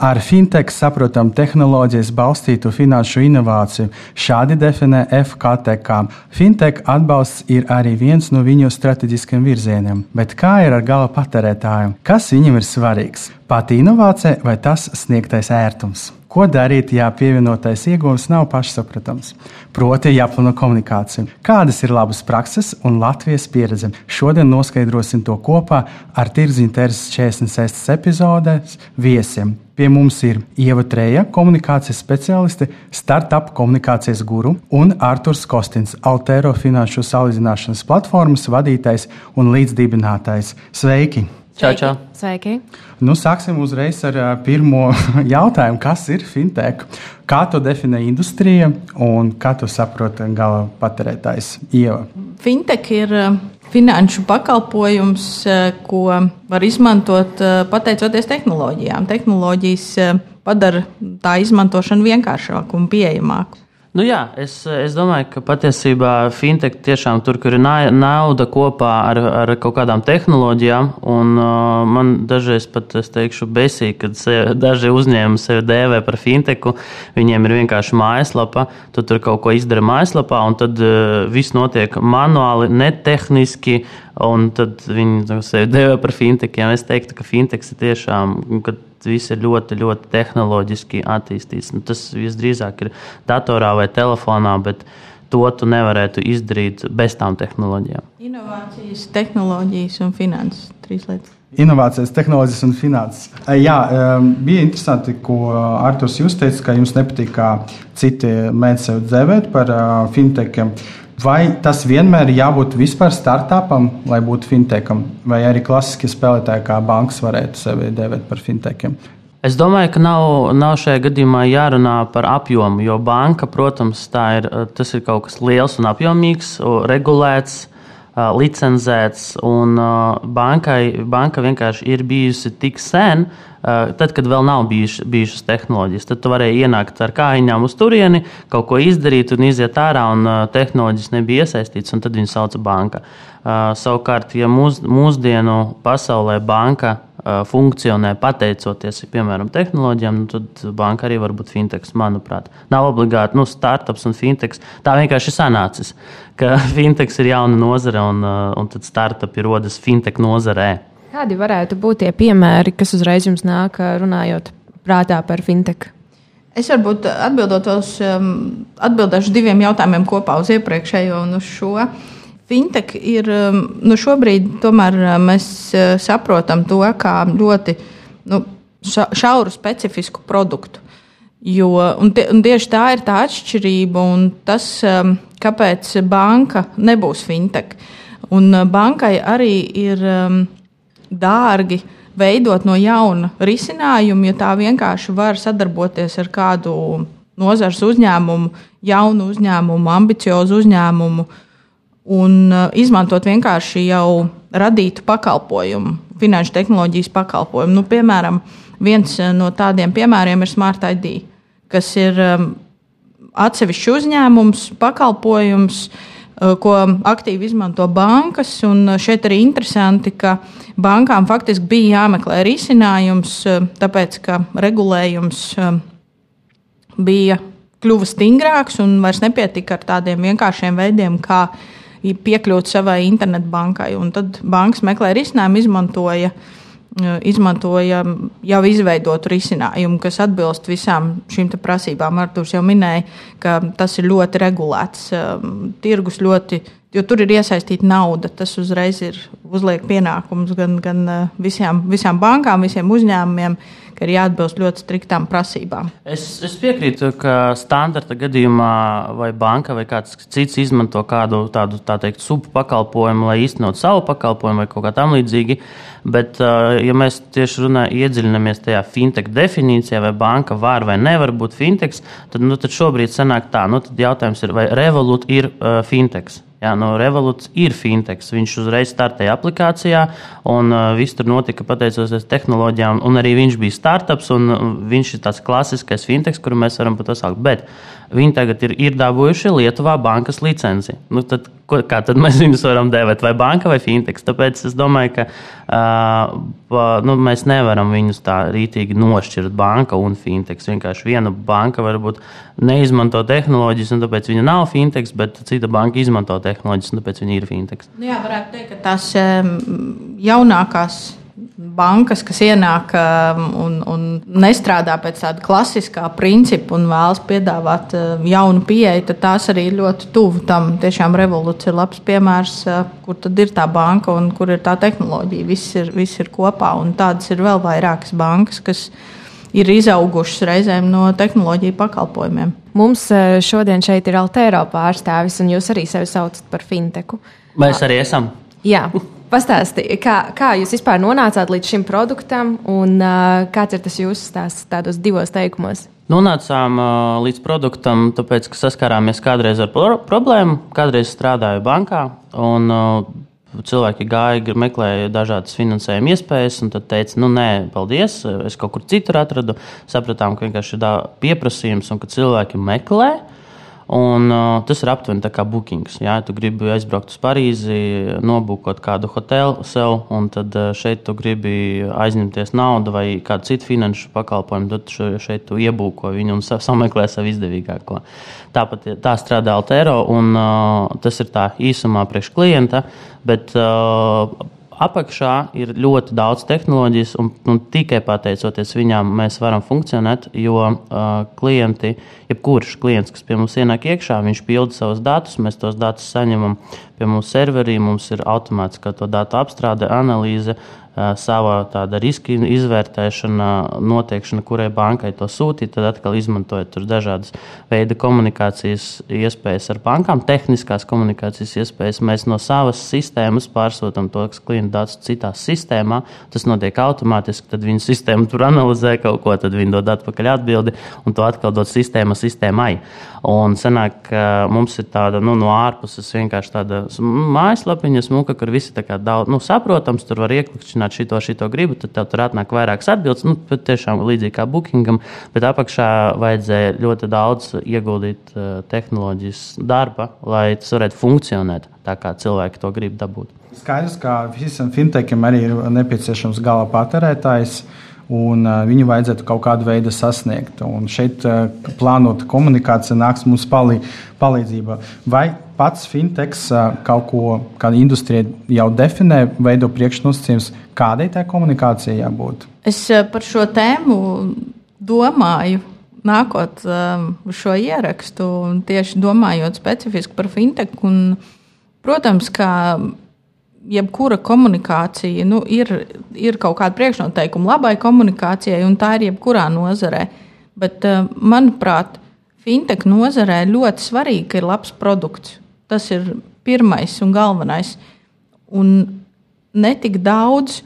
Ar fintech saprotam tehnoloģijas balstītu finanšu inovāciju. Šādi definē FKTK. Fintech atbalsts ir arī viens no viņu strateģiskiem virzieniem. Bet kā ir ar gala patērētājiem? Kas viņam ir svarīgs? Pati inovācija vai tas sniegtais ērtums? Ko darīt, ja pievienotais iegūms nav pašsaprotams? Proti, jāplāno komunikācija. Kādas ir labas prakses un Latvijas pieredze? Šodien noskaidrosim to kopā ar Tirziņa Terses 46. epizodēs viesiem. Pie mums ir Ieva Treja, komunikācijas specialiste, startup komunikācijas guru, un Arturs Kostins, Altero finanšu salīdzināšanas platformas vadītājs un līdzdibinātājs. Sveiki! Čau, čau. Sveiki! Nu, sāksim uzreiz ar pirmo jautājumu. Kas ir fintech? Kā to definē industrija un kā to saprot gala patērētājs Ieva? Fintech ir finanšu pakalpojums, ko var izmantot pateicoties tehnoloģijām. Tehnoloģijas padara tā izmantošanu vienkāršāku un pieejamāku. Nu jā, es, es domāju, ka patiesībā fintech tiešām tur, kur ir nauda kopā ar, ar kaut kādām tehnoloģijām, un uh, man dažreiz pat, es teikšu, besīgi, kad sevi, daži uzņēmumi sevi dēvē par fintechu, viņiem ir vienkārši mājaslapa, tu tur kaut ko izdara mājaslapā, un tad uh, viss notiek manuāli, netehniski, un tad viņi sevi dēvē par fintekiem. Es teiktu, ka fintechs ir tiešām, viss ir ļoti, ļoti tehnoloģiski attīstīts. Nu, tas visdrīzāk ir datorā vai telefonā, bet to tu nevarētu izdarīt bez tām tehnoloģijām. Inovācijas, tehnoloģijas un finanses trīs lietas. Inovācijas, tehnoloģijas un finanses. Jā, bija interesanti, ko Arthurs jūs teica, ka jums nepatīk, kā citi mēdz sevi dēvēt par fintechiem. Vai tas vienmēr ir jābūt vispār startupam, lai būtu fintecham, vai arī klasiskie spēlētāji kā bankas varētu sevi dēvēt par fintechiem? Es domāju, ka nav, nav šajā gadījumā jārunā par apjomu, jo banka, protams, ir, tas ir kaut kas liels un apjomīgs, regulēts, licencēts. Bankai, banka vienkārši ir bijusi tik sen, tad, kad vēl nav bijuši, bijušas tehnoloģijas. Tad tu varēji ienākt ar kājiņām uz turieni, kaut ko izdarīt un iziet ārā, un tehnoloģijas nebija iesaistītas, un tad viņu sauca banka. Savukārt, ja mūs, mūsdienu pasaulē banka funkcionē pateicoties piemēram tehnoloģijām, nu, tad banka arī var būt fintechs. Manuprāt, nav obligāti nu, startups un fintechs. Tā vienkārši ir sanācis, ka fintechs ir jauna nozare un, un tad startupi rodas fintech nozarē. Kādi varētu būt tie piemēri, kas uzreiz jums nāk runājot prātā par fintech? Es varbūt atbildot uz, atbildēšu diviem jautājumiem kopā uz iepriekšējo un uz šo. Fintech ir, um, nu šobrīd tomēr mēs saprotam to kā ļoti nu, šauru specifisku produktu. Jo, un tie, un tieši tā ir tā atšķirība un tas, um, kāpēc banka nebūs fintech. Un bankai arī ir dārgi veidot no jauna risinājumu, ja tā vienkārši var sadarboties ar kādu nozars uzņēmumu, jaunu uzņēmumu, ambiciozu uzņēmumu un uh, izmantot vienkārši jau radītu pakalpojumu, finanšu tehnoloģijas pakalpojumu. Nu, piemēram, viens uh, no tādiem piemēriem ir Smart ID, kas ir um, atsevišķs uzņēmums, pakalpojums, uh, ko aktīvi izmanto bankas. Šeit arī interesanti, ka bankām faktiski bija jāmeklē risinājums, tāpēc ka regulējums bija kļuva stingrāks un vairs nepietika ar tādiem vienkāršiem veidiem, kā piekļūt savai internetbankai. Un tad bankas meklēja risinājumu, izmantoja uh, izmantoja jau izveidotu risinājumu, kas atbilst visām šīm prasībām. Arktūrs jau minēja, ka tas ir ļoti regulēts. Tirgus ļoti, jo tur ir iesaistīta nauda. Tas uzreiz ir uzliek pienākums gan, gan visām, visām bankām, visiem uzņēmumiem, ka ir jāatbilst ļoti striktām prasībām. Es, es piekrītu, ka standarta gadījumā vai banka vai kāds cits izmanto kādu tādu tā teikt, subpakalpojumu, lai īstenot savu pakalpojumu vai kaut kā tam līdzīga. Bet, ja mēs tieši runājam, iedziļināmies tajā fintech definīcijā, vai banka var vai nevar būt fintechs, tad, nu, tad šobrīd sanāk tā, nu, tad jautājums ir, vai Revolut ir uh, fintechs. Jā, no Revoluts ir fintechs. Viņš uzreiz startēja aplikācijā, un uh, viss tur notika pateicoties tehnoloģijām. Arī viņš bija startups, un viņš ir tāds klasiskais fintechs, kuru mēs varam pat nosaukt. Bet viņi tagad ir, ir dabūjuši Lietuvā bankas licenci. Nu, tad, ko, kā tad mēs viņus varam dēvēt? Vai banka vai fintechs? Tāpēc es domāju, ka uh, nu, mēs nevaram viņus tā rītīgi nošķirt banka un fintechs. Vienkārši viena banka varbūt neizmanto tehnoloģijas, un tāpēc viņa nav fintechs, bet cita banka izmanto tehnoloģijas, un tāpēc viņa ir fintechs. Nu jā, varētu teikt, ka tās um, jaunākās bankas, kas ienāk um, un, un nestrādā pēc tāda klasiskā principa un vēlas piedāvāt um, jaunu pieeju, tad tās arī ir ļoti tuvu tam. Tiešām revolūcija ir labs piemērs, uh, kur tad ir tā banka un kur ir tā tehnoloģija. Viss ir, viss ir kopā, un tādas ir vēl vairākas bankas, kas ir izaugušas reizēm no tehnoloģiju pakalpojumiem. Mums uh, šodien šeit ir Altero pārstāvis, un jūs arī sevi saucat par finteku. Mēs arī esam. Jā. Pastāstiet, kā, kā jūs vispār nonācāt līdz šim produktam un uh, kāds ir tas jūsu stāsts tādos divos teikumos? Nonācām uh, līdz produktam, tāpēc, ka saskārāmies kādreiz ar pro problēmu. Kādreiz strādāju bankā, un uh, cilvēki gāja, meklēja dažādas finansējuma iespējas, un tad teica, nu, nē, paldies, es kaut kur citur atradu. Sapratām, ka vienkārši ir pieprasījums un ka cilvēki meklē. Un, uh, tas ir aptuveni kā bookings. Ja tu gribi aizbraukt uz Parīzi, nobūkot kādu hotelu sev, un tad šeit tu gribi aizņemties naudu vai kādu citu finanšu pakalpojumu, tad šeit tu iebūko viņu un sameklē savu izdevīgāko. Tāpat tā strādā Altero, un uh, tas ir tā īsumā priekš klienta. Bet, uh, apakšā ir ļoti daudz tehnoloģijas, un, un tikai pateicoties viņām mēs varam funkcionēt. Jo uh, klienti, jebkurš klients, kas pie mums ienāk iekšā, viņš pilda savus datus, mēs tos datus saņemam pie mums serverī, mums ir automātiskā to datu apstrāde, analīze, savā tāda riska izvērtēšana, noteikšana, kurai bankai to sūtīt, tad atkal izmantojot dažādas veida komunikācijas iespējas ar bankām, tehniskās komunikācijas iespējas. Mēs no savas sistēmas pārsūtām to klienta datus citā sistēmā. Tas notiek automātiski, tad viņa sistēma tur analizē kaut ko, tad viņi dod atpakaļ atbildi un to atkal dod sistēma sistēmai. Un sanāk, ka mums ir tāda nu, no ārpuses vienkārši tāda mājaslapiņa, smuka, kur visi kā daudz nu, saprotams, tur var ieklikšķināt šito, šito gribu, tad tev tur atnāk vairākas atbildes, nu, tiešām līdzīgi kā bookingam, bet apakšā vajadzēja ļoti daudz ieguldīt uh, tehnoloģijas darba, lai tas varētu funkcionēt tā, kā cilvēki to grib dabūt. Skaidrs, ka visam fintecham arī ir nepieciešams gala patērētājs. Un uh, viņu vajadzētu kaut kādu veidu sasniegt. Un šeit uh, plānota komunikācija nāks mums palī, palīdzība. Vai pats fintechs kaut ko, kāda industrija jau definē, veido priekšnosacījumus, kādai tai komunikācijai jābūt? Es par šo tēmu domāju. Nākot uz šo ierakstu, tieši domājot specifiski par fintech, un, protams, ka jebkura komunikācija, nu, ir, ir kaut kāda priekšnoteikuma labai komunikācijai, un tā ir jebkurā nozarē. Bet, manuprāt, fintech nozarē ļoti svarīgi, ir labs produkts. Tas ir pirmais un galvenais. Un ne tik daudz.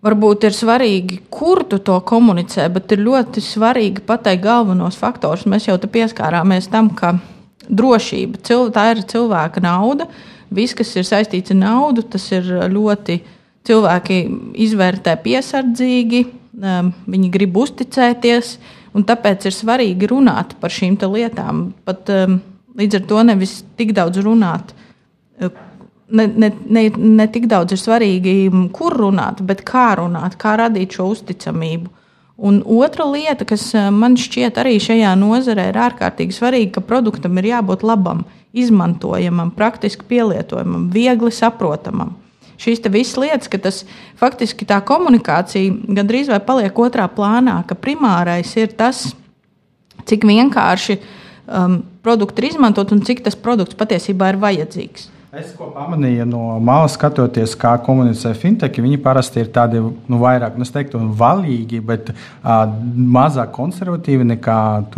Varbūt ir svarīgi, kur tu to komunicē, bet ir ļoti svarīgi pateikt galvenos faktorus. Mēs jau pieskārāmies tam, ka drošība, tā ir cilvēka nauda, Viss, kas ir saistīts ar naudu, tas ir ļoti cilvēki izvērtē piesardzīgi, um, viņi grib uzticēties, un tāpēc ir svarīgi runāt par šīm lietām. Pat, um, līdz ar to nevis tik daudz runāt. Uh, ne, ne, ne, ne tik daudz ir svarīgi, kur runāt, bet kā runāt, kā radīt šo uzticamību. Un otra lieta, kas uh, man šķiet arī šajā nozarē ir ārkārtīgi svarīga, ka produktam ir jābūt labam. Izmantojamam, praktiski pielietojamam, viegli saprotamam. Šīs visas lietas, ka tas faktiski tā komunikācija gandrīz vai paliek otrā plānā, ka primārais ir tas, cik vienkārši um, produkti ir izmantot un cik tas produkts patiesībā ir vajadzīgs. Es ko pamanīju no malas, skatoties, kā komunicē fintech, viņi parasti ir tādi nu, vairāk, nu, teiktu, valīgi, bet uh, mazāk konservatīvi nekā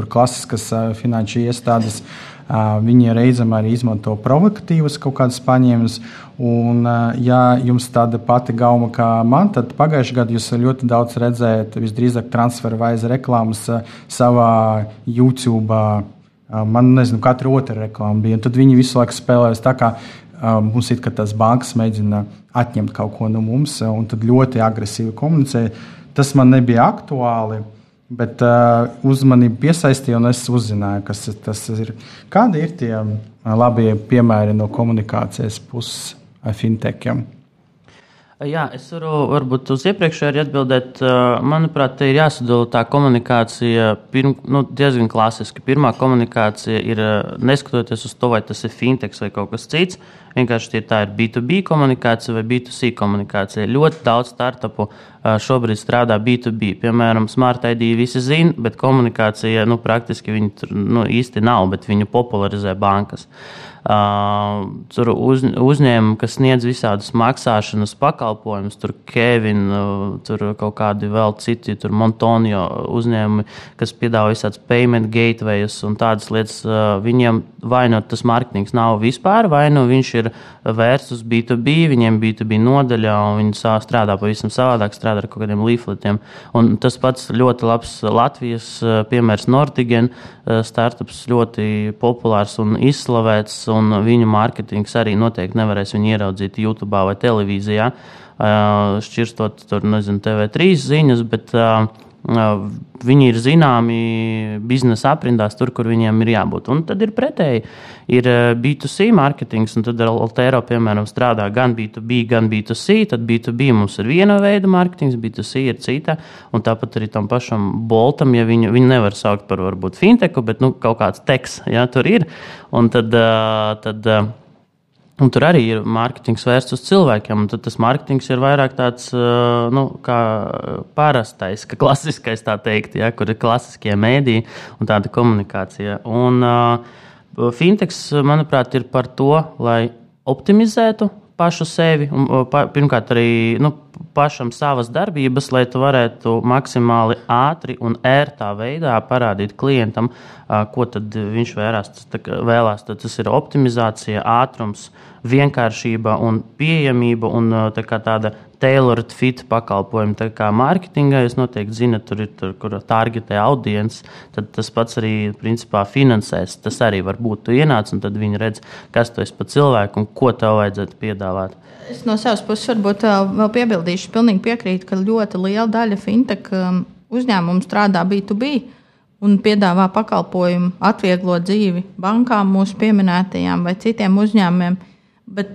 klasiskas uh, finanšu iestādes. Uh, viņi reizēm arī izmanto provokatīvas kaut kādas paņēmas. Un, ja jums tāda pati gauma kā man, tad pagājušajā gadā jūs ļoti daudz redzējāt, visdrīzāk transferu vai reklāmas savā YouTube. Man nezinu, katra otra reklāma bija. Tad viņi visu laiku spēlēs tā, kā Mums ir tas bankas mēģina atņemt kaut ko no mums, un tad ļoti agresīvi komunicē. Tas man nebija aktuāli. Bet uh, uzmanību piesaistīja, un es uzzināju, kas tas ir. Kādi ir tie labie piemēri no komunikācijas puses fintechiem? Jā, es varu varbūt uz iepriekšēju atbildēt. Manuprāt, te ir jāsadala tā komunikācija pirm, nu, diezgan klasiski. Pirmā komunikācija ir neskatoties uz to, vai tas ir fintech vai kaut kas cits. Vienkārši tā ir B2B komunikācija vai B2C komunikācija. Ļoti daudz startupu šobrīd strādā B2B. Piemēram, Smart ID visi zina, bet komunikācija nu, praktiski viņi tur nu, īsti nav, bet viņu popularizē bankas. Uh, tur uz, uzņēmumi, kas sniedz visādus maksāšanas pakalpojumus, tur Kevin, uh, tur kaut kādi vēl citi, tur Montonio uzņēmumi, kas piedāvā visādas payment gateways un tādas lietas. Viņiem vai nu tas mārketings nav vispār, vai nu viņš ir vērsts uz B2B, viņiem B2B nodaļā, un viņi strādā pavisam savādāk, strādā ar kaut kādiem leafletiem. Un tas pats ļoti labs Latvijas piemērs Nordigen startups, ļoti populārs un izslavēts un viņu mārketings arī noteikti nevarēs viņu ieraudzīt YouTube vai televīzijā, šķirstot tur, nezinu, TV3 ziņas, bet viņi ir zināmi biznesa aprindās, tur, kur viņiem ir jābūt. Un tad ir pretēji. Ir B2C mārketings, un tad Altero, piemēram, strādā gan B2B, gan B2C. Tad B2B mums ir viena veida mārketings, B2C ir cita. Un tāpat arī tam pašam Boltam, ja viņu, viņu nevar saukt par varbūt finteku, bet nu, kaut kāds teksts ja, tur ir. Un tad, tad Un tur arī ir mārketings vērsts uz cilvēkiem. Tad tas mārketings ir vairāk tāds nu, parastais, kā klasiskais, tā teikt, ja, kur ir klasiskie mēdīji un tāda komunikācija. Un, uh, fintechs, manuprāt, ir par to, lai optimizētu pašu sevi un pa, pirmkārt arī nu, pašam savas darbības, lai tu varētu maksimāli ātri un ērtā veidā parādīt klientam, ko viņš vērās, tas, vēlās. Tad tas ir optimizācija, ātrums, vienkāršība un pieejamība un tā tāda tailored fit pakalpojumi. Tā kā mārketingā jūs noteikti zinat, tur ir tur, kur targetē audience, tad tas pats arī principā finansēs. Tas arī var būt. Tu ienāc un tad viņi redz, kas tu esi pa cilvēku un ko tev vajadzētu piedāvāt. Es no savas puses varbūt vēl piebildīšu, pilnīgi piekrītu, ka ļoti liela daļa fintech um, uzņēmumu strādā B2B un piedāvā pakalpojumu, atvieglo dzīvi bankām, mūsu pieminētajām vai citiem uzņēmumiem. Bet,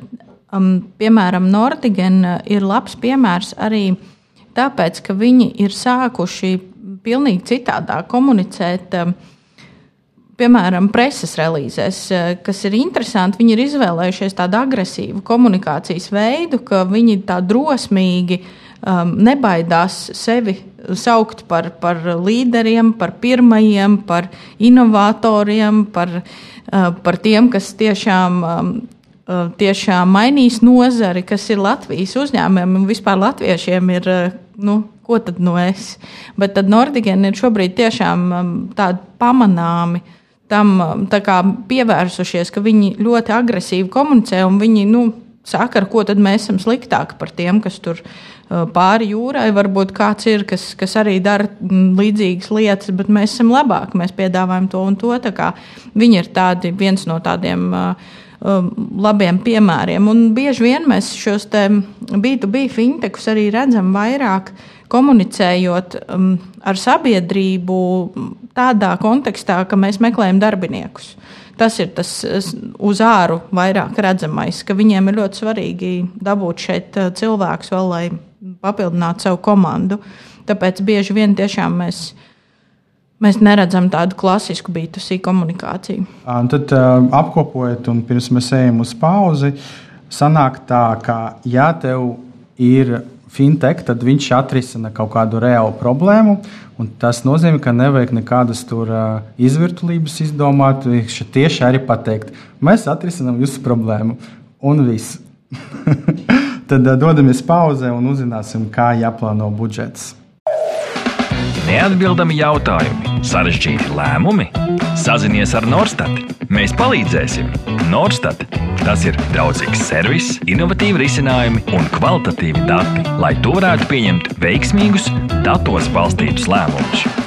um, piemēram, Nordigen uh, ir labs piemērs arī tāpēc, ka viņi ir sākuši pilnīgi citādāk komunicēt. Um, piemēram, preses relīzēs, eh, kas ir interesanti, viņi ir izvēlējušies tādu agresīvu komunikācijas veidu, ka viņi tā drosmīgi um, nebaidās sevi saukt par, par līderiem, par pirmajiem, par inovatoriem, par, uh, par tiem, kas tiešām. Um, uh, Tiešām mainīs nozari, kas ir Latvijas uzņēmumiem un vispār latviešiem ir, uh, nu, ko tad no es. Bet tad Nordigēna ir šobrīd tiešām um, tādi pamanāmi uh, tam um, pievērsušies, ka viņi ļoti agresīvi komunicē un viņi nu, saka, ar ko mēs esam sliktāki par tiem, kas tur pāri jūrai. Varbūt kāds ir, kas, kas arī dara mm, līdzīgas lietas, bet mēs esam labāki, mēs piedāvājam to un to. Viņi ir tādi, viens no tādiem. Uh, um, labiem piemēriem. Un bieži vien mēs šos B2B fintechus arī redzam vairāk komunicējot um, ar sabiedrību tādā kontekstā, ka mēs meklējam darbiniekus. Tas ir tas uz āru vairāk redzamais, ka viņiem ir ļoti svarīgi dabūt šeit cilvēkus vēl, lai papildinātu savu komandu. Tāpēc bieži vien tiešām mēs, mēs neredzam tādu klasisku B2C komunikāciju. Un tad uh, apkopojot, un pirms mēs ejam uz pauzi, sanāk tā, ka ja tev ir fintech, tad viņš atrisina kaut kādu reālu problēmu. Tas nozīmē, ka nevajag nekādas tur izvirtulības izdomāt. Viņš tieši arī pateikt, mēs atrisinām jūsu problēmu. un viss. Tad uh, dodamies pauzē un uzzināsim, kā jāplāno budžets. Neatbildami jautājumi, sarežģīti lēmumi. Sazinies ar Norstat. Mēs palīdzēsim. Norstat. Tas ir draudzīgs servis, innovatīvi risinājumi un kvalitatīvi dati, lai tu varētu pieņemt veiksmīgus, datos balstītus lēmumus.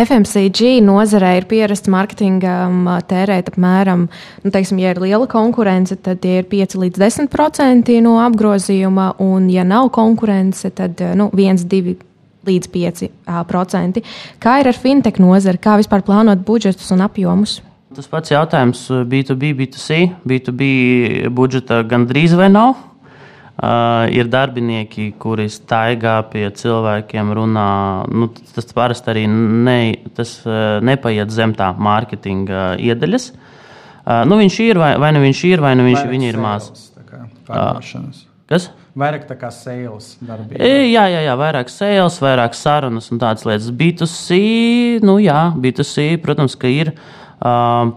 FMCG nozarē ir pierasts mārketingam tērēt apmēram, nu, teiksim, ja ir liela konkurence, tad tie ir 5 līdz 10% no apgrozījuma, un, ja nav konkurence, tad nu, 1, 2 līdz 5%. Kā ir ar fintech nozari, kā vispār plānot budžetus un apjomus? Tas pats jautājums B2B, B2C. B2B budžeta gandrīz vai nav. Uh, ir darbinieki, kuri staigā pie cilvēkiem, runā. Nu, tas parasti arī ne, tas, uh, nepaiet zem tā mārketinga iedaļas. Uh, nu, viņš ir vai, vai nu viņš ir, vai nu viņš Vairāk ir tā kā Pārdošanas. Kas? Vairāk tā kā sales darbība. Jā, jā, jā, vairāk sales, vairāk sarunas un tādas lietas. B2C, nu jā, B2C, protams, ka ir. Uh,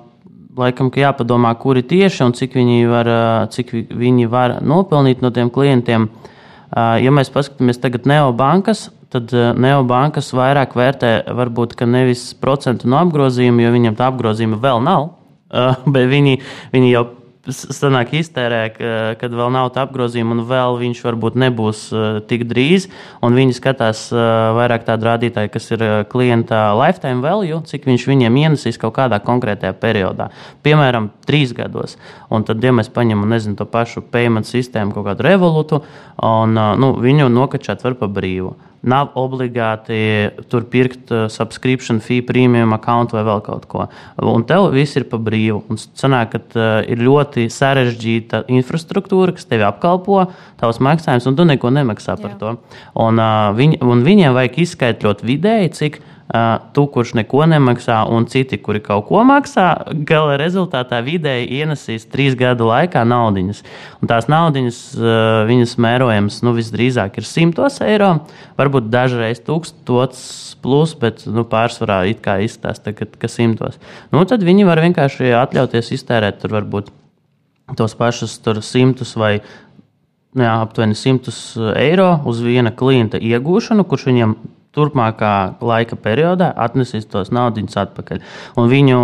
laikam, ka jāpadomā, kuri tieši un cik viņi var, cik vi- viņi var nopelnīt no tiem klientiem. Ja mēs paskatāmies tagad neobankas, tad neobankas vairāk vērtē varbūt nevis procentu no apgrozījuma, jo viņiem tā apgrozījuma vēl nav, bet viņi, viņi jau sanāk iztērē, ka- kad vēl nav tā apgrozījuma, un vēl viņš varbūt nebūs uh, tik drīz. Viņi skatās uh, vairāk tādu rādītāju, kas ir uh, klienta lifetime value, cik viņš viņiem ienesīs kaut kādā konkrētajā periodā. Piemēram, trīs gados. Un tad, ja mēs paņemam nezinu, to pašu payment sistēmu, kaut kādu revolūtu, un nu, viņu nokačāt var pa brīvu. Nav obligāti tur pirkt uh, subscription fee, premium account vai vēl kaut ko. Un tev viss ir pa brīvu. Un sanāk, ka uh, ir ļoti sarežģīta infrastruktūra, kas tevi apkalpo, tavs maksājums, un tu neko nemaksā par Jā. to. Un, uh, viņ, un viņiem vajag izskaidrot vidēji, cik uh, tu, kurš neko nemaksā, un citi, kuri kaut ko maksā, gala rezultātā vidēji ienesīs trīs gadu laikā naudiņas. Un tās naudiņas, viņas mērojams, nu, visdrīzāk ir simtos eiro, varbūt dažreiz tūkstots plus, bet nu, pārsvarā it kā izstāsta, ka, ka simtos. Nu, tad viņi var vienkārši atļauties iztērēt tur varbūt tos pašus tur simtus vai nu jā, aptuveni 100 eiro uz viena klienta iegūšanu, kurš viņam turpmākā laika periodā atnesīs tos naudas atpakaļ. Un viņu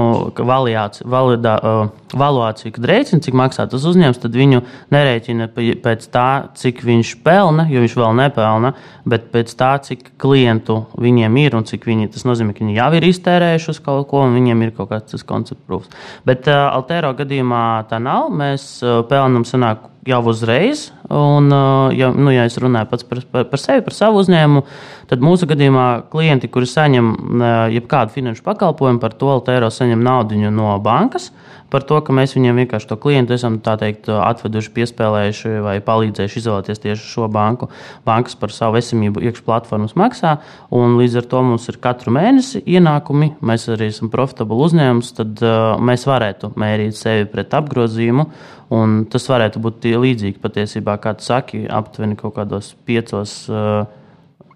valuāciju, kad rēķina, cik maksā tas uzņēmums, tad viņu nerēķina pēc tā, cik viņš pelna, jo viņš vēl nepelna, bet pēc tā, cik klientu viņiem ir un cik viņi, tas nozīmē, ka viņi jau ir iztērējuši uz kaut ko un viņiem ir kaut kāds koncepts prūfs. Bet uh, Altero gadījumā tā nav. Mēs uh, pelnam sanāk jau uzreiz. Un, uh, ja, nu, ja es runāju pats par, par, par sevi, par savu uzņēmumu, tad mūsu gadījumā klienti, kuri saņem uh, jebkādu finanšu pakalpojumu, par to Altero saņem naudu no bankas. Par to, ka mēs viņiem vienkārši to klientu esam teikt, atveduši, piespēlējuši vai palīdzējuši izvēlēties tieši šo banku. Bankas par savu esamību iekšplatformas maksā, un līdz ar to mums ir katru mēnesi ienākumi. Mēs arī esam profitabli uzņēmums, tad uh, mēs varētu mērīt sevi pret apgrozījumu. Un tas varētu būt līdzīgi patiesībā, kā tu saki, aptuveni kaut kādos piecos, uh,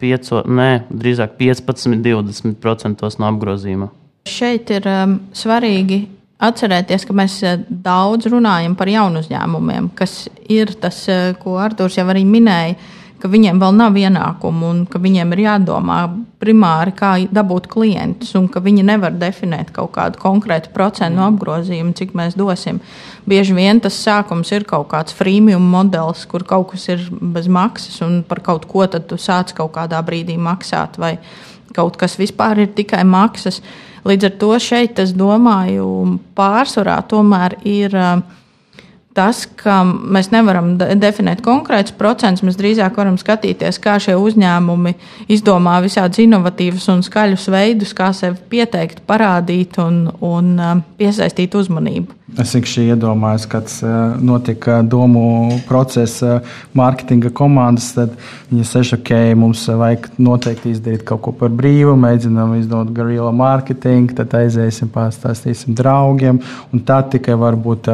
pieco, nē, drīzāk 15, 20% no apgrozījuma. Šeit ir um, svarīgi atcerēties, ka mēs uh, daudz runājam par jaunu uzņēmumiem, kas ir tas, uh, ko Arthurs jau arī minēja, ka viņiem vēl nav ienākumu un ka viņiem ir jādomā primāri, kā dabūt klientus, un ka viņi nevar definēt kaut kādu konkrētu procentu no apgrozījuma, cik mēs dosim. Bieži vien tas sākums ir kaut kāds freemium modelis, kur kaut kas ir bez maksas, un par kaut ko tu sāc kaut kādā brīdī maksāt, vai kaut kas vispār ir tikai maksas. Līdz ar to šeit, es domāju, pārsvarā tomēr ir tas, ka mēs nevaram de definēt konkrētus procentus. Mēs drīzāk varam skatīties, kā šie uzņēmumi izdomā visādus inovatīvus un skaļus veidus, kā sevi pieteikt, parādīt un, un piesaistīt uzmanību. Es vienkārši iedomājos, kad notika domu procesa mārketinga komandas, tad viņi saka, ok, mums vajag noteikti izdarīt kaut ko par brīvu, mēģinām izdot garīla mārketingu, tad aiziesim, pastāstīsim draugiem, tā tikai varbūt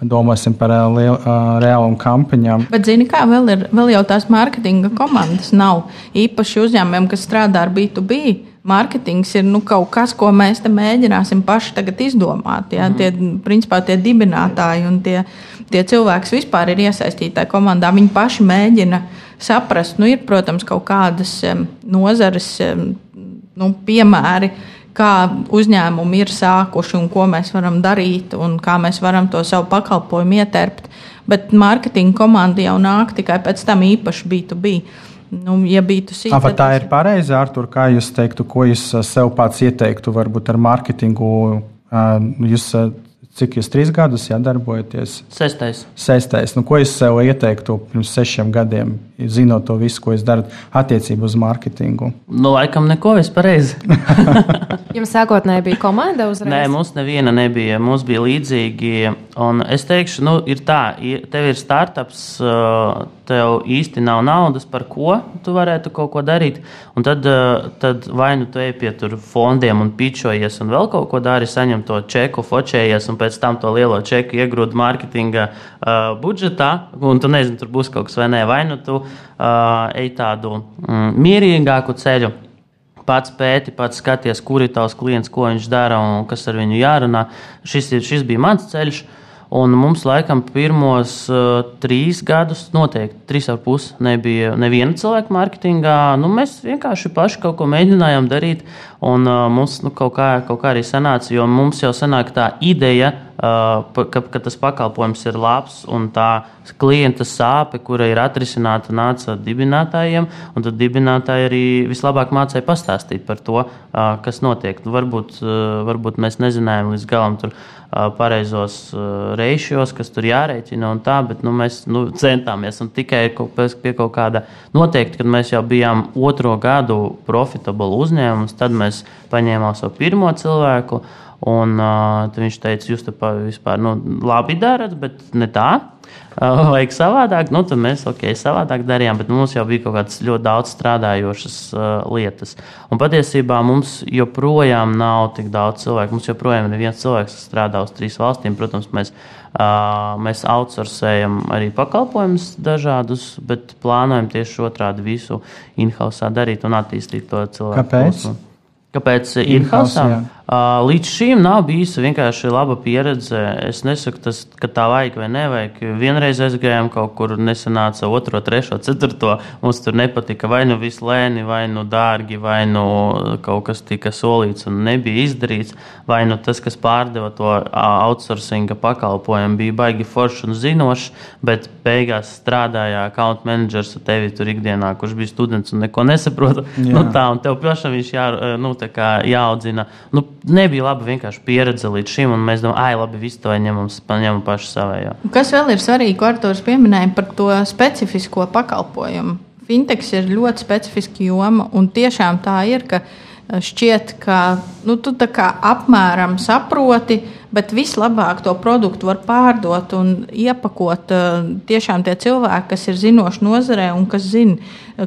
domāsim par reālām kampaņām. Bet, zini, kā vēl ir, vēl jau tās mārketinga komandas nav īpaši uzņēmumiem, kas strādā ar B2B Mārketings ir nu, kaut kas, ko mēs mēģināsim paši izdomāt. Ja? Mm. Tie, principā, tie dibinātāji un tie, tie cilvēki, kas vispār ir iesaistīti tajā komandā, viņi paši mēģina saprast. Nu, ir, protams, kaut kādas nozares nu, piemēri, kā uzņēmumi ir sākuši un ko mēs varam darīt un kā mēs varam to savu pakalpojumu ietērpt. Bet mārketinga komanda jau nāk tikai pēc tam īpaši B2B. Nu, ja B2C, A, tad... tā ir pareizi, Artur, kā jūs teiktu, ko jūs sev pats ieteiktu, varbūt ar mārketingu? Jūs Cik jūs trīs gadus jā, darbojaties? Sestais. Sestais. Nu, ko es sev ieteiktu pirms sešiem gadiem, zinot to visu, ko es daru attiecībā uz mārketingu? Nu, laikam neko es pareizi. Jums sākotnēji bija komanda uzreiz? Nē, mums neviena nebija. Mums bija līdzīgi. Un es teikšu, nu, ir tā, tev ir startups, tev īsti nav naudas, par ko tu varētu kaut ko darīt. Un tad, tad vai nu tu ej pie fondiem un pičojies un vēl kaut ko dari, saņem to čeku, fočējies un pēc pēc tam to lielo čeku iegrūda mārketinga uh, budžetā, un tu nezini, tur būs kaut kas vai nē, vai nu tu uh, ej tādu mm, mierīgāku ceļu. Pats pēti, pats skaties, kur ir tavs klients, ko viņš dara un kas ar viņu jārunā. Šis, ir, šis bija mans ceļš. Un mums laikam pirmos uh, trīs gadus, noteikti trīs ar pusi, nebija neviena cilvēka mārketingā. Nu, mēs vienkārši paši kaut ko mēģinājām darīt, un uh, mums nu, kaut, kā, kaut kā arī sanāca, jo mums jau sanāk tā ideja, uh, ka, ka tas pakalpojums ir labs un tā klienta sāpe, kura ir atrisināta, nāca dibinātājiem, tad dibinātāji arī vislabāk mācīja pastāstīt par to, uh, kas notiek. Nu, varbūt, uh, varbūt mēs nezinājām līdz galam tur pareizos reišos, kas tur jārēķina un tā, bet nu, mēs nu, centāmies un tikai pie kaut kāda noteikti, kad mēs jau bijām otro gadu profitable uzņēmums, tad mēs paņēmām savu pirmo cilvēku. Un, uh, viņš teica, jūs te vispār nu, labi darat, bet ne tā. Uh, vajag savādāk, nu, tad mēs ok, savādāk darījām, bet mums jau bija kaut kādas ļoti daudz strādājošas uh, lietas. Un patiesībā mums joprojām nav tik daudz cilvēku. Mums joprojām ir viens cilvēks, kas strādā uz trīs valstīm. Protams, mēs, uh, mēs outsourcējam arī pakalpojumus dažādus, bet plānojam tieši otrādi visu in-house darīt un attīstīt to cilvēku. Kāpēc? Posmu. Kāpēc in-house? In Līdz šim nav bijusi vienkārši laba pieredze. Es nesaku, tas, ka tā vajag vai nevajag. Vienreiz aizgājām kaut kur, nesanāca otro, trešo, ceturto. Mums tur nepatika vai nu viss lēni, vai nu dārgi, vai nu kaut kas tika solīts un nebija izdarīts. Vai nu tas, kas pārdeva to outsourcing pakalpojumu, bija baigi foršs un zinošs, bet beigās strādāja account managers ar tevi tur ikdienā, kurš bija students un neko nesaprota. Jā. Nu, tā, un tev pašam viņš jā, nu, jāaudzina. Nu, nebija laba vienkārši pieredze līdz šim, un mēs domājam, ah, labi, visu to ņemam, ņemam paši savējo. Kas vēl ir svarīgi, ko Arthurs pieminēja par to specifisko pakalpojumu? Fintechs ir ļoti specifiska joma, un tiešām tā ir, ka šķiet, ka nu, tu apmēram saproti, bet vislabāk to produktu var pārdot un iepakot tiešām tie cilvēki, kas ir zinoši nozarē un kas zina,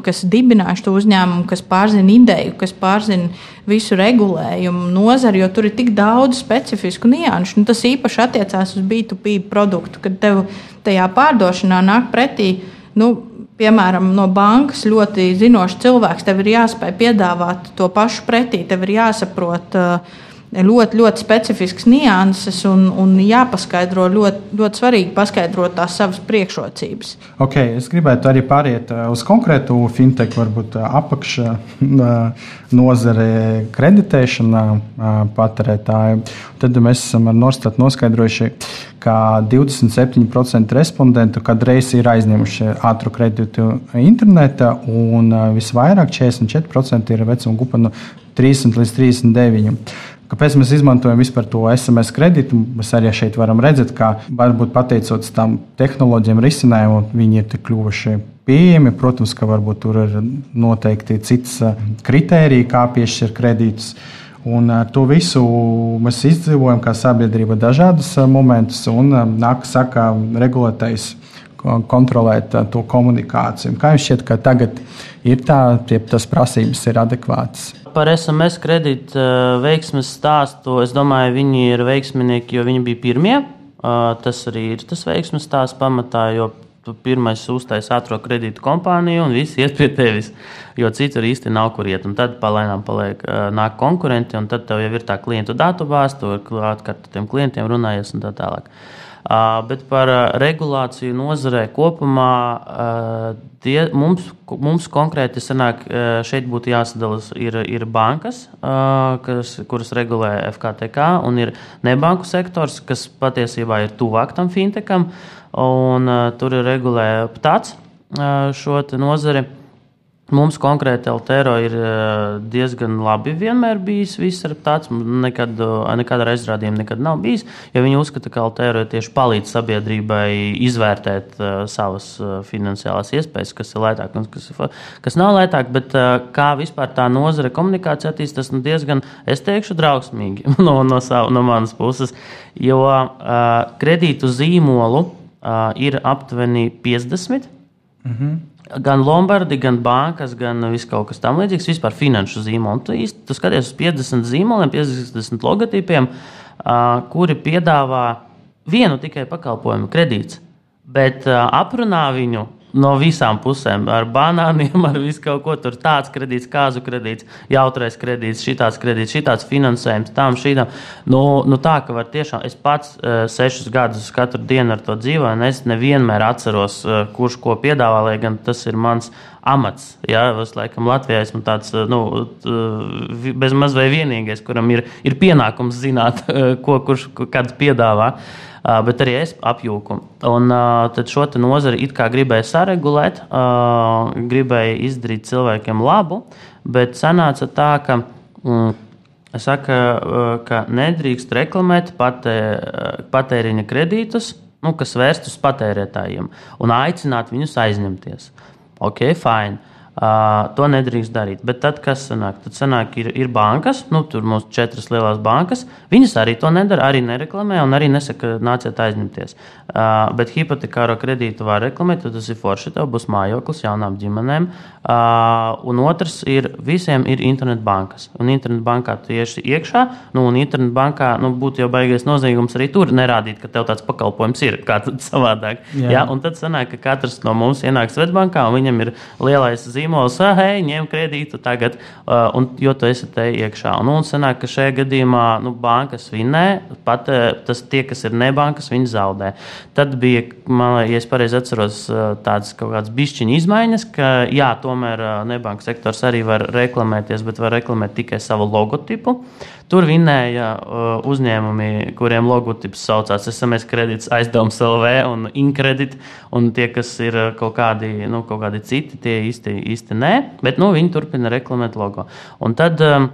kas dibinājuši to uzņēmumu, kas pārzina ideju, kas pārzina visu regulējumu nozari, jo tur ir tik daudz specifisku nianšu. Nu, tas īpaši attiecās uz B2B produktu, kad tev tajā pārdošanā nāk pretī. Nu, piemēram, no bankas ļoti zinošs cilvēks, tev ir jāspēj piedāvāt to pašu pretī, tev ir jāsaprot. Uh, ļoti, ļoti specifisks nianses un, un jāpaskaidro ļoti, ļoti svarīgi paskaidrot tās savas priekšrocības. Okay, es gribētu arī pāriet uh, uz konkrētu fintech, varbūt uh, apakšā uh, nozare kreditēšanā patērētāju. Tad mēs esam ar Norstatu noskaidrojuši, ka 27% respondentu kādreiz ir aizņēmuši ātru kredītu internetā, un visvairāk 44% ir vecuma grupa no 30 līdz 39. Kāpēc mēs izmantojam vispār to SMS kredītu? Mēs arī šeit varam redzēt, ka varbūt pateicoties tam tehnoloģiem risinājumam, viņi ir kļuvuši pieejami. Protams, ka varbūt tur ir noteikti cits kritērija, kā piešķirt kredītus. Un ar to visu mēs izdzīvojam kā sabiedrība dažādus momentus, un nāk saka regulētais kontrolēt to komunikāciju. Kā jums šķiet, ka tagad ir tā, tie, tas prasības ir adekvātas? Par SMS kredītu veiksmes stāstu es domāju, viņi ir veiksminieki, jo viņi bija pirmie. Tas arī ir tas veiksmes stāsts pamatā, jo tu pirmais uztais ātrā kredītu kompāniju un viss iet pie tevis. Jo citur īsti nav kur iet. Un tad palēnām paliek, nāk konkurenti, un tad tev jau ir tā klientu datu bāze, tu ar tiem klientiem runājies un tā tālāk. Bet par regulāciju nozarē kopumā tie, mums, mums konkrēti sanāk, šeit būtu jāsadalās. Ir, ir bankas, kas, kuras regulē FKTK, un ir nebanku sektors, kas patiesībā ir tuvāk tam fintecham. Un, tur ir regulē tāds šo nozari. Mums konkrēti Altero ir eh, diezgan labi vienmēr bijis. Viss ir tāds, nekad, eh, nekāda aizrādījuma nekad nav bijis. Ja viņi uzskata, ka Altero tieši palīdz sabiedrībai izvērtēt uh, savas uh, finansiālās iespējas, kas ir lētāk un kas, kas nav lētāk, bet uh, kā vispār tā nozare komunikācija attīstās, nu diezgan, es teikšu, drausmīgi no, no, savu, no manas puses. Jo kredītu zīmolu ir aptuveni 50. Mm -hmm gan Lombardi, gan bankas, gan viss kaut kas tamlīdzīgs, vispār finanšu zīmoli. Tu, īsti, tu skaties uz 50 zīmoliem, 50 logotipiem, kuri piedāvā vienu tikai pakalpojumu, kredīts, bet aprunā viņu no visām pusēm. Ar banāniem, ar visu kaut ko tur tāds kredīts, kāzu kredīts, jautrais kredīts, šitāds kredīts, šitāds finansējums, tam šīm. Nu, nu tā, ka var tiešām, es pats uh, sešus gadus katru dienu ar to dzīvoju, un es nevienmēr atceros, uh, kurš ko piedāvā, lai gan tas ir mans amats. Jā, es laikam Latvijā esmu tāds nu, bez maz vai vienīgais, kuram ir, ir pienākums zināt, ko kurš kad piedāvā. Uh, bet arī es apjūku. Un tad šo nozari it kā gribēja saregulēt, gribēja izdarīt cilvēkiem labu, bet sanāca tā, ka. Mm, Es saku, ka nedrīkst reklamēt patē, patēriņa kredītus, nu, kas vērst uz patērētājiem, un aicināt viņus aizņemties. Ok, fine. Uh, to nedrīkst darīt. Bet tad, kas sanāk? Tad sanāk, ir, ir bankas, nu, tur mums četras lielas bankas. Viņas arī to nedara, arī nereklamē un arī nesaka, nāciet aizņemties. Uh, bet hipotekāro kredītu var reklamēt, tad tas ir forši. Tev būs mājoklis jaunām ģimenēm. Uh, un otrs ir, visiem ir internetbankas. Un internetbankā tieši iekšā, nu, un internetbankā nu, būtu jau baigais noziegums arī tur nerādīt, ka tev tāds pakalpojums ir kā savādāk. Jā. Ja? Un tad sanāk, ka katrs no mums ienāk Svetbankā un viņam ir lielais zīme zīmols, ah, hei, ņem kredītu tagad, uh, un, jo tu esi te iekšā. Un, un sanāk, ka šajā gadījumā nu, bankas vinnē, pat tas tie, kas ir nebankas, viņi zaudē. Tad bija, man, ja es pareizi atceros, tādas kaut kādas bišķiņa izmaiņas, ka jā, tomēr nebankas sektors arī var reklamēties, bet var reklamēt tikai savu logotipu. Tur vinēja uh, uzņēmumi, kuriem logotips saucās SMS kredīts, aizdevums LV un Inkredit. Un tie, kas ir kaut kādi, nu, kaut kādi citi, tie īsti, īsti nē, bet nu, viņi turpina reklamēt logo. Un tad, um,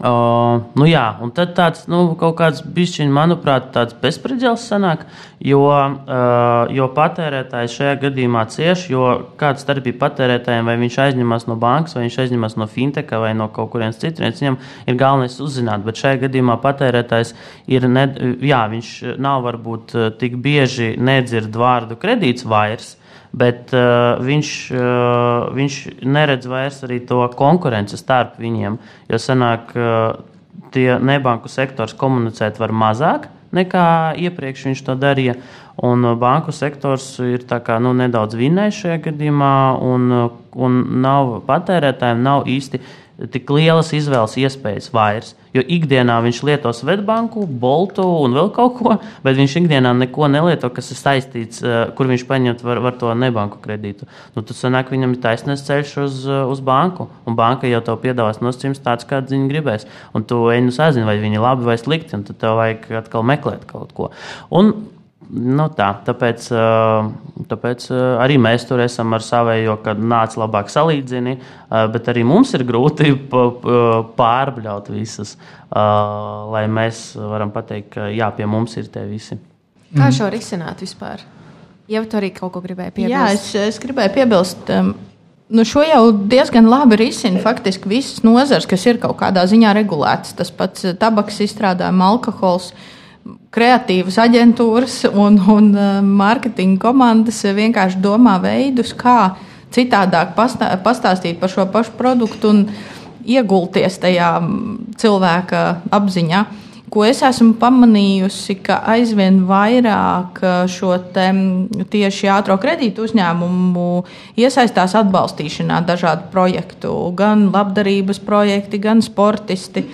Uh, nu jā, un tad tāds nu, kaut kāds bišķiņš, manuprāt, tāds bezspridzels sanāk, jo, uh, jo patērētājs šajā gadījumā cieš, jo kāda starpība patērētājiem, vai viņš aizņemas no bankas, vai viņš aizņemas no finteka vai no kaut kurienes citurienes, viņam ir galvenais uzzināt, bet šajā gadījumā patērētājs ir, ne, jā, viņš nav varbūt tik bieži nedzird vārdu kredīts vairs, bet uh, viņš, uh, viņš neredz vairs arī to konkurenci starp viņiem. Jo sanāk, uh, tie nebanku sektors komunicēt var mazāk nekā iepriekš viņš to darīja. Un uh, banku sektors ir kā, nu, nedaudz vinnējis šajā gadījumā, un, uh, un nav patērētājiem nav īsti tik lielas izvēles iespējas vairs. Jo ikdienā viņš lieto Svetbanku, Boltu un vēl kaut ko, bet viņš ikdienā neko nelieto, kas ir saistīts, eh, kur viņš paņemt var, var to nebanku kredītu. Nu, tad sanāk, viņam ir taisnēs ceļš uz, eh, uz banku, un banka jau tev piedāvās nosacījums tāds, kāds viņi gribēs. Un tu ej nu sazini, vai viņi labi vai slikti, un tad tev vajag atkal meklēt kaut ko. Un Nu tā, tāpēc, tāpēc arī mēs tur esam ar savējo, kad nāc labāk salīdzini, bet arī mums ir grūti pārbļaut visas, lai mēs varam pateikt, ka jā, pie mums ir tie visi. Kā mhm. šo risināt vispār? Jau tu arī kaut ko gribēji piebilst? Jā, es, es gribēju piebilst. Um, Nu, šo jau diezgan labi risina faktiski visas nozares, kas ir kaut kādā ziņā regulētas. Tas pats tabaks izstrādājums, alkohols, kreatīvas aģentūras un, un mārketinga komandas vienkārši domā veidus, kā citādāk pastā, pastāstīt par šo pašu produktu un iegulties tajā cilvēka apziņā. Ko es esmu pamanījusi, ka aizvien vairāk šo tieši ātrā kredītu uzņēmumu iesaistās atbalstīšanā dažādu projektu, gan labdarības projekti, gan sportisti.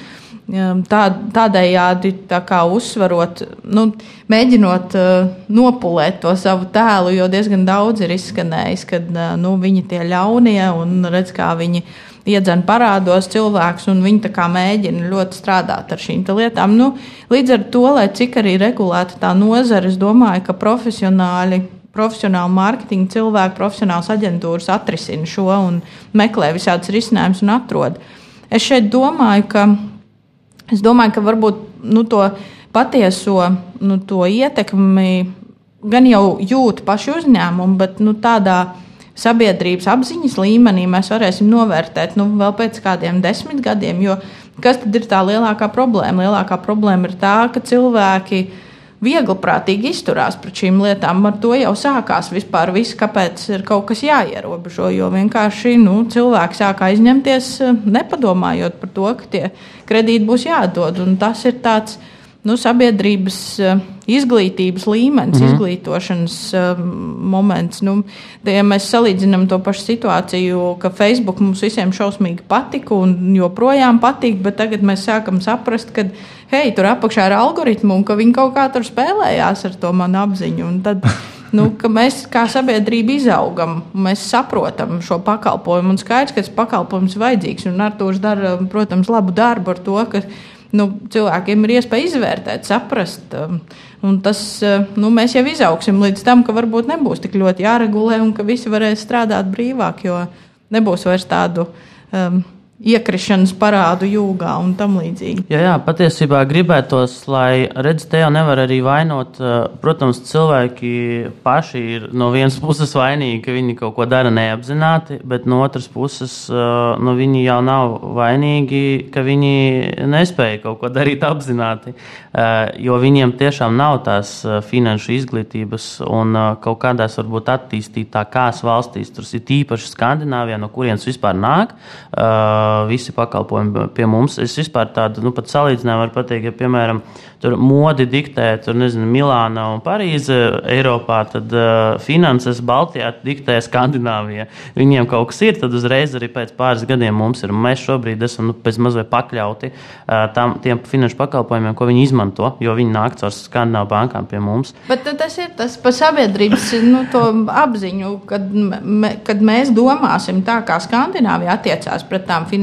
Tā, tādējādi tā kā uzsverot, nu, mēģinot uh, nopulēt to savu tēlu, jo diezgan daudz ir izskanējis, ka uh, nu, viņi tie ļaunie un redz, kā viņi iedzen parādos cilvēkus, un viņi mēģina ļoti strādāt ar šīm lietām. Nu, līdz ar to, lai cik arī regulēta tā nozara, es domāju, ka profesionāļi. Profesionāli mārketinga cilvēki, profesionāls aģentūras atrisina šo un meklē visādus risinājumus un atrod. Es šeit domāju, ka, es domāju, ka varbūt nu, to patieso nu, to ietekmi gan jau jūt paši uzņēmumi, bet nu, tādā sabiedrības apziņas līmenī mēs varēsim novērtēt nu, vēl pēc kādiem desmit gadiem. Jo kas tad ir tā lielākā problēma? Lielākā problēma ir tā, ka cilvēki viegliprātīgi izturās pret šīm lietām. Ar to jau sākās vispār viss, kāpēc ir kaut kas jāierobežo. Jo vienkārši nu, cilvēki sāk aizņemties, nepadomājot par to, ka tie kredīti būs jādod. Un tas ir tāds nu, sabiedrības eh, izglītības līmenis, mm. izglītošanas uh, moments. Nu, ja mēs salīdzinām to pašu situāciju, ka Facebook mums visiem šausmīgi patika un joprojām patīk, bet tagad mēs sākam saprast, ka hei, tur apakšā ir algoritmi un ka viņi kaut kā tur spēlējās ar to manu apziņu. Tad, nu, mēs kā sabiedrība izaugam, mēs saprotam šo pakalpojumu un skaidrs, ka tas pakalpojums ir vajadzīgs. Un Arthurs dara, protams, labu darbu ar to, ka nu, cilvēkiem ir iespēja izvērtēt, saprast. Um, un tas, uh, nu, mēs jau izaugsim līdz tam, ka varbūt nebūs tik ļoti jāregulē un ka visi varēs strādāt brīvāk, jo nebūs vairs tādu. Um, iekrišanas parādu jūgā un tam līdzīgi. Jā, jā patiesībā gribētos, lai redz, te jau nevar arī vainot. Eh, protams, cilvēki paši ir no vienas puses vainīgi, ka viņi kaut ko dara neapzināti, bet no otras puses eh, nu, viņi jau nav vainīgi, ka viņi nespēja kaut ko darīt apzināti, eh, jo viņiem tiešām nav tās finanšu izglītības un kaut kādās varbūt attīstītākās valstīs, tur ir īpaši Skandināvijā, no kurienes vispār nāk. Uh, visi pakalpojumi pie mums. Es vispār tādu nu, salīdzinājumu varu pateikt, ja, piemēram, modi diktē tur, nezinu, Milāna un Parīze Eiropā, tad uh, finanses Baltijā diktē Skandināvija. Viņiem kaut kas ir, tad uzreiz arī pēc pāris gadiem mums ir. Mēs šobrīd esam nu, pēc mazliet pakļauti uh, tam, tiem finanšu pakalpojumiem, ko viņi izmanto, jo viņi nāk caur Skandināvu bankām pie mums. Bet tas ir tas par sabiedrības nu, apziņu, kad, me, kad mēs domāsim tā, kā Skandināvija attiecās pret tām finansēm.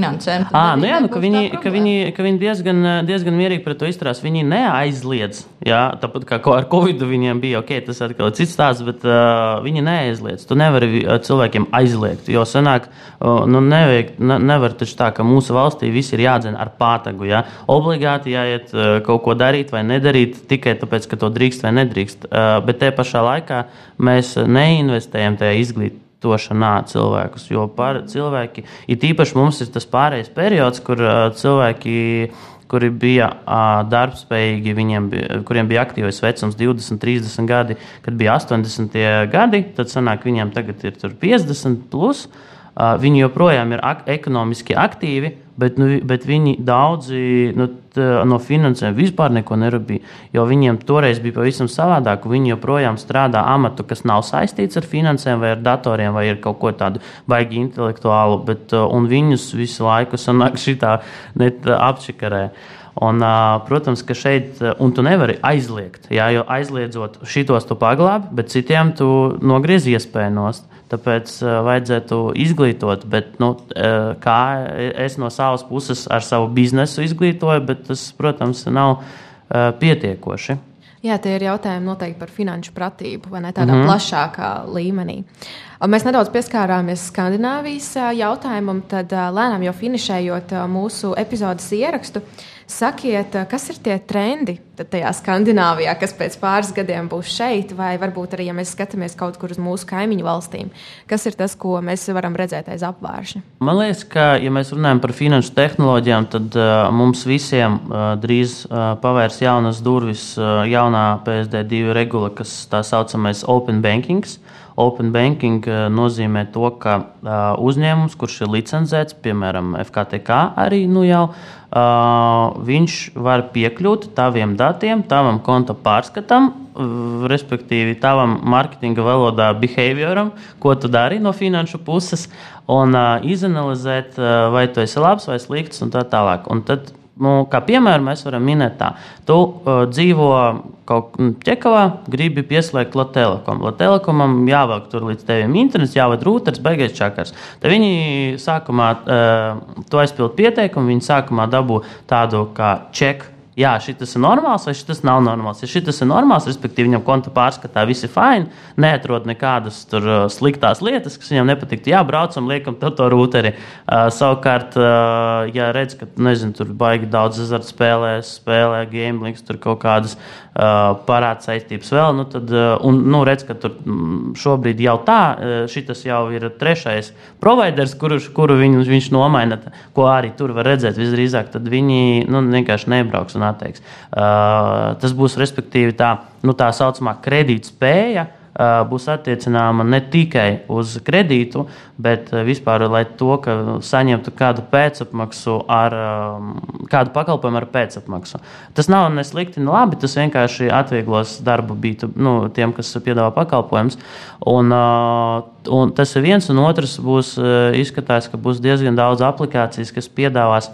À, nu jā, nu, ka viņi, ka viņi, ka viņi diezgan, diezgan mierīgi pret to izturās. Viņi neaizliedz. Jā, tāpat kā ar Covid viņiem bija ok, tas atkal ir cits stāsts, bet uh, viņi neaizliedz. Tu nevari cilvēkiem aizliegt, jo senāk, uh, nu, nevajag, ne, nevar taču tā, ka mūsu valstī viss ir jādzen ar pātagu. Jā. Obligāti jāiet uh, kaut ko darīt vai nedarīt tikai tāpēc, ka to drīkst vai nedrīkst. Uh, bet te pašā laikā mēs neinvestējam tajā izglītībā izglītošanā cilvēkus. Jo par cilvēki, it īpaši mums ir tas pārējais periods, kur uh, cilvēki kuri bija uh, darbspējīgi, bija, kuriem bija aktīvais vecums 20, 30 gadi, kad bija 80 gadi, tad sanāk, viņiem tagad ir 50 plus. Uh, viņi joprojām ir ak ekonomiski aktīvi, bet, nu, bet viņi daudzi nu, no finansēm vispār neko nerabīja. Jo viņiem toreiz bija pavisam savādāk. Viņi joprojām strādā amatu, kas nav saistīts ar finansēm, vai ar datoriem, vai ar kaut ko tādu baigi intelektuālu, bet viņus visu laiku sanāk šitā apčikarē. Un, protams, ka šeit, un tu nevari aizliegt, jā, jo aizliedzot šitos tu paglābi, bet citiem tu nogriez iespēju nost. Tāpēc uh, vajadzētu izglītot, bet nu, uh, kā es no savas puses ar savu biznesu izglītoju, bet tas, protams, nav uh, pietiekoši. Jā, tie ir jautājumi noteikti par finanšu pratību, vai ne tādā mm -hmm. plašākā līmenī. Mēs nedaudz pieskārāmies Skandināvijas jautājumam, tad lēnām jau finišējot mūsu epizodes ierakstu. Sakiet, kas ir tie trendi tajā Skandināvijā, kas pēc pāris gadiem būs šeit, vai varbūt arī, ja mēs skatāmies kaut kur uz mūsu kaimiņu valstīm, kas ir tas, ko mēs varam redzēt aiz apvāršņa? Man liekas, ka, ja mēs runājam par finanšu tehnoloģijām, tad uh, mums visiem uh, drīz uh, pavērs jaunas durvis uh, jaunā PSD2 regula, kas tā saucamais Open Banking. Open banking nozīmē to, ka uh, uzņēmums, kurš ir licencēts, piemēram, FKTK, arī nu jau uh, viņš var piekļūt taviem datiem, tavam konta pārskatam, respektīvi tavam mārketinga valodā behavioram, ko tu dari no finanšu puses, un izanalizēt, vai tu esi labs vai slikts un tā tālāk. Un tad Nu, kā piemēru mēs varam minēt, tā, tu uh, dzīvo kaut kur ķekavā, gribi pieslēgt Latvijas-Telekom. Latvijas-Telekomam jāvelk tur līdz tevim internets, jāvada rūters, beigais čakars. Tad viņi sākumā, uh, tu aizpild pieteikumu, viņi sākumā dabū tādu kā čeku jā, šis ir normāls vai šis nav normāls. Ja šis ir normāls, respektīvi, viņam konta pārskatā viss ir fini, neatrod nekādas tur uh, sliktās lietas, kas viņam nepatiktu. Jā, braucam, liekam to, to rūteri. Uh, savukārt, uh, ja redz, ka nezinu, tur baigi daudz azartspēlē, spēlē, gamblings, tur kaut kādas uh, parāda saistības vēl, nu, tad, uh, un nu, redz, ka tur mm, šobrīd jau tā, uh, šis jau ir trešais providers, kuru, kuru viņu, viņš nomaina, ko arī tur var redzēt visdrīzāk, tad viņi nu, vienkārši nebrauks un atteiks. Uh, tas būs respektīvi tā, nu, tā saucamā kredītspēja. Uh, būs attiecināma ne tikai uz kredītu, bet uh, vispār, to, ka saņemtu kādu pēcapmaksu ar um, kādu pakalpojumu ar pēcapmaksu. Tas nav ne slikti, ne labi. Tas vienkārši atvieglos darbu bītu, nu, tiem, kas piedāvā pakalpojumus. Un, uh, un tas ir viens, un otrs būs izskatās, ka būs diezgan daudz aplikācijas, kas piedāvās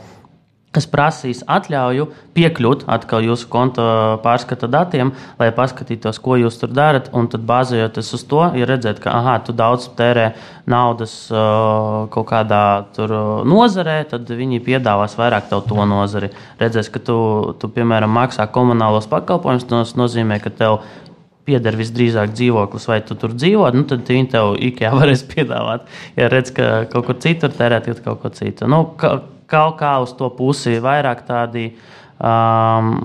kas prasīs atļauju piekļūt atkal jūsu konta pārskata datiem, lai paskatītos, ko jūs tur darat. Un tad, bāzējoties uz to, ja redzēt, ka aha, tu daudz tērē naudas kaut kādā nozarē, tad viņi piedāvās vairāk tev to nozari. Redzēs, ka tu, tu piemēram, maksā komunālos pakalpojumus, tas nozīmē, ka tev pieder visdrīzāk dzīvoklis, vai tu tur dzīvo, nu, tad viņi tev IKEA varēs piedāvāt. Ja redz, ka kaut kur citur tērēt, tad kaut ko citu. Nu, ka, kaut kā uz to pusi vairāk tādi. Um,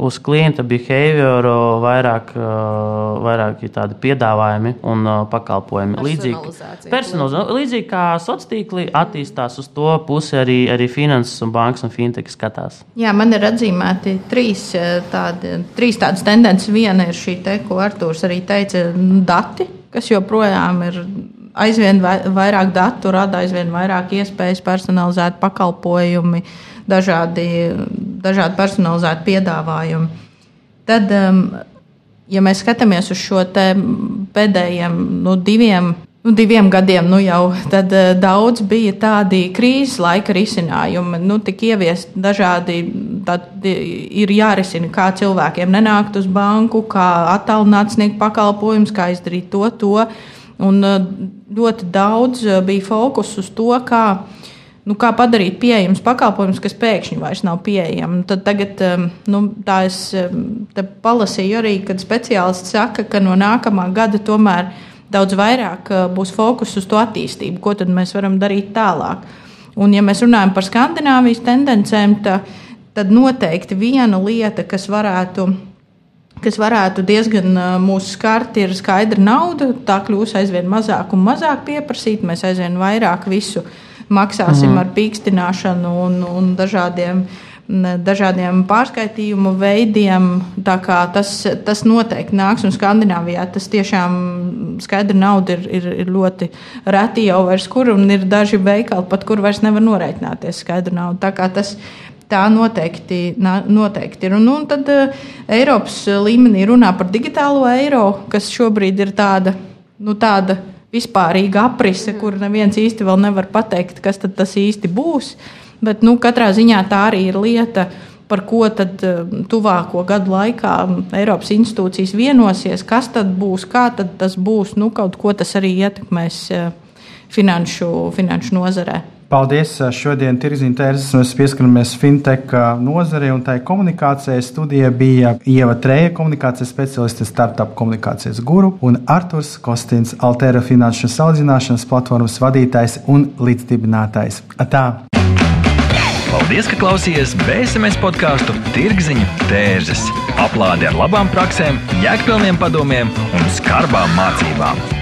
uz klienta behavioru vairāk, uh, vairāk ir tādi piedāvājumi un uh, pakalpojumi. Līdzīgi, līdzīgi kā sociālā tīkli attīstās uz to pusi, arī, arī finanses un bankas un fintech skatās. Jā, man ir atzīmēti trīs, uh, tādi, trīs tādas tendences. Viena ir šī, te, ko Arthurs arī teica, dati, kas joprojām ir aizvien vairāk datu rada aizvien vairāk iespējas personalizēt pakalpojumi, dažādi, dažādi personalizēti piedāvājumi. Tad, um, ja mēs skatāmies uz šo pēdējiem nu, diviem, nu, diviem gadiem, nu jau tad uh, daudz bija tādi krīzes laika risinājumi. Nu, tik ieviest dažādi, ir jārisina, kā cilvēkiem nenākt uz banku, kā attālināt sniegt pakalpojumus, kā izdarīt to, to. Un uh, ļoti daudz uh, bija fokus uz to, kā, nu, kā padarīt pieejamus pakalpojumus, kas pēkšņi vairs nav pieejami. Tad tagad um, nu, tā es um, palasīju arī, kad speciālisti saka, ka no nākamā gada tomēr daudz vairāk būs fokus uz to attīstību, ko tad mēs varam darīt tālāk. Un, ja mēs runājam par Skandināvijas tendencēm, tā, tad noteikti viena lieta, kas varētu kas varētu diezgan mūsu skart, ir skaidra nauda. Tā kļūs aizvien mazāk un mazāk pieprasīta. Mēs aizvien vairāk visu maksāsim mm. ar pīkstināšanu un, un dažādiem, dažādiem pārskaitījumu veidiem. Tas, tas noteikti nāks, un Skandināvijā tas tiešām skaidra nauda ir, ir, ir ļoti reti jau vairs kur, un ir daži veikali, pat kur vairs nevar norēķināties skaidra nauda. Tā kā tas Tā noteikti, noteikti ir. Un, un tad uh, Eiropas līmenī runā par digitālo eiro, kas šobrīd ir tāda, nu, tāda vispārīga aprise, kur neviens īsti vēl nevar pateikt, kas tas īsti būs. Bet nu, katrā ziņā tā arī ir lieta, par ko tad uh, tuvāko gadu laikā Eiropas institūcijas vienosies, kas tad būs, kā tad tas būs, nu, kaut ko tas arī ietekmēs finanšu, finanšu nozarē. Paldies! Šodien Tirziņa tērzes mēs pieskaramies fintech nozarei un tai komunikācijai. Studija bija Ieva Treja, komunikācijas specialiste, startup komunikācijas guru un Arturs Kostins, Altera finanšu salīdzināšanas platformas vadītājs un līdzdibinātājs. Tā! Paldies, ka klausījāties BSMS podkāstu Tirziņa tērzes. Aplādi ar labām praktiskām, jēgpilniem padomiem un skarbām mācībām.